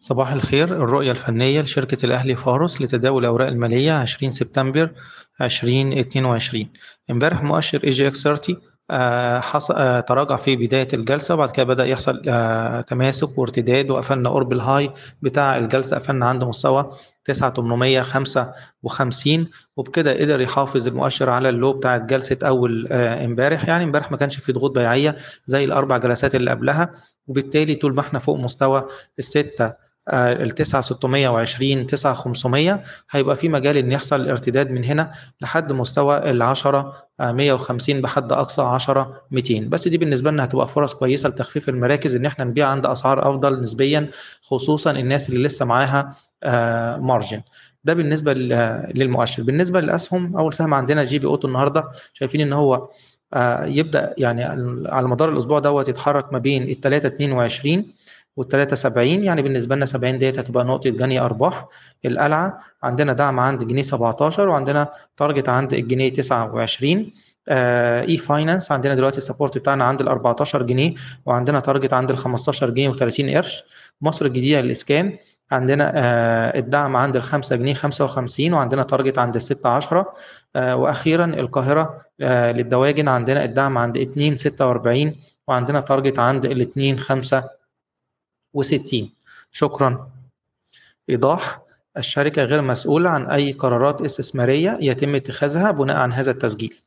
صباح الخير الرؤية الفنية لشركة الأهلي فارس لتداول الأوراق المالية 20 سبتمبر 2022 امبارح مؤشر EGX 30 آه،. آه، تراجع في بداية الجلسة وبعد كده بدأ يحصل آه، تماسك وارتداد وقفلنا قرب ال high بتاع الجلسة قفلنا عند مستوى 9855 وبكده قدر يحافظ المؤشر على ال low بتاع جلسة أول امبارح يعني امبارح ما كانش في ضغوط بيعية زي الأربع جلسات اللي قبلها وبالتالي طول ما إحنا فوق مستوى الستة ال 9620 9500 هيبقى في مجال إن يحصل ارتداد من هنا لحد مستوى ال 10 150 بحد أقصى 10 200 بس دي بالنسبة لنا هتبقى فرص كويسة لتخفيف المراكز إن إحنا نبيع عند أسعار أفضل نسبيا خصوصا الناس اللي لسه معاها margin ده بالنسبة للمؤشر. بالنسبة للاسهم أول سهم عندنا جي بي أوتو النهارده شايفين إن هو يبدأ يعني على مدار الأسبوع دوت يتحرك ما بين ال 3 22 وال 73 يعني بالنسبة لنا 70 ديت هتبقى نقطة جني أرباح القلعة. عندنا دعم عند جنيه 17 وعندنا target عند الجنيه 29 إي uh, فاينانس عندنا دلوقتي ال support بتاعنا عند ال 14 جنيه وعندنا target عند ال 15 جنيه و30 قرش. مصر الجديدة للإسكان عندنا uh, الدعم عند ال 5 جنيه 55 وعندنا target عند ال 6 10 uh, وأخيرا القاهرة للدواجن عندنا الدعم عند 2 46 وعندنا تارجت عند ال 2 5 وستين. شكرا. إيضاح الشركة غير مسؤولة عن أي قرارات استثمارية يتم اتخاذها بناء عن هذا التسجيل.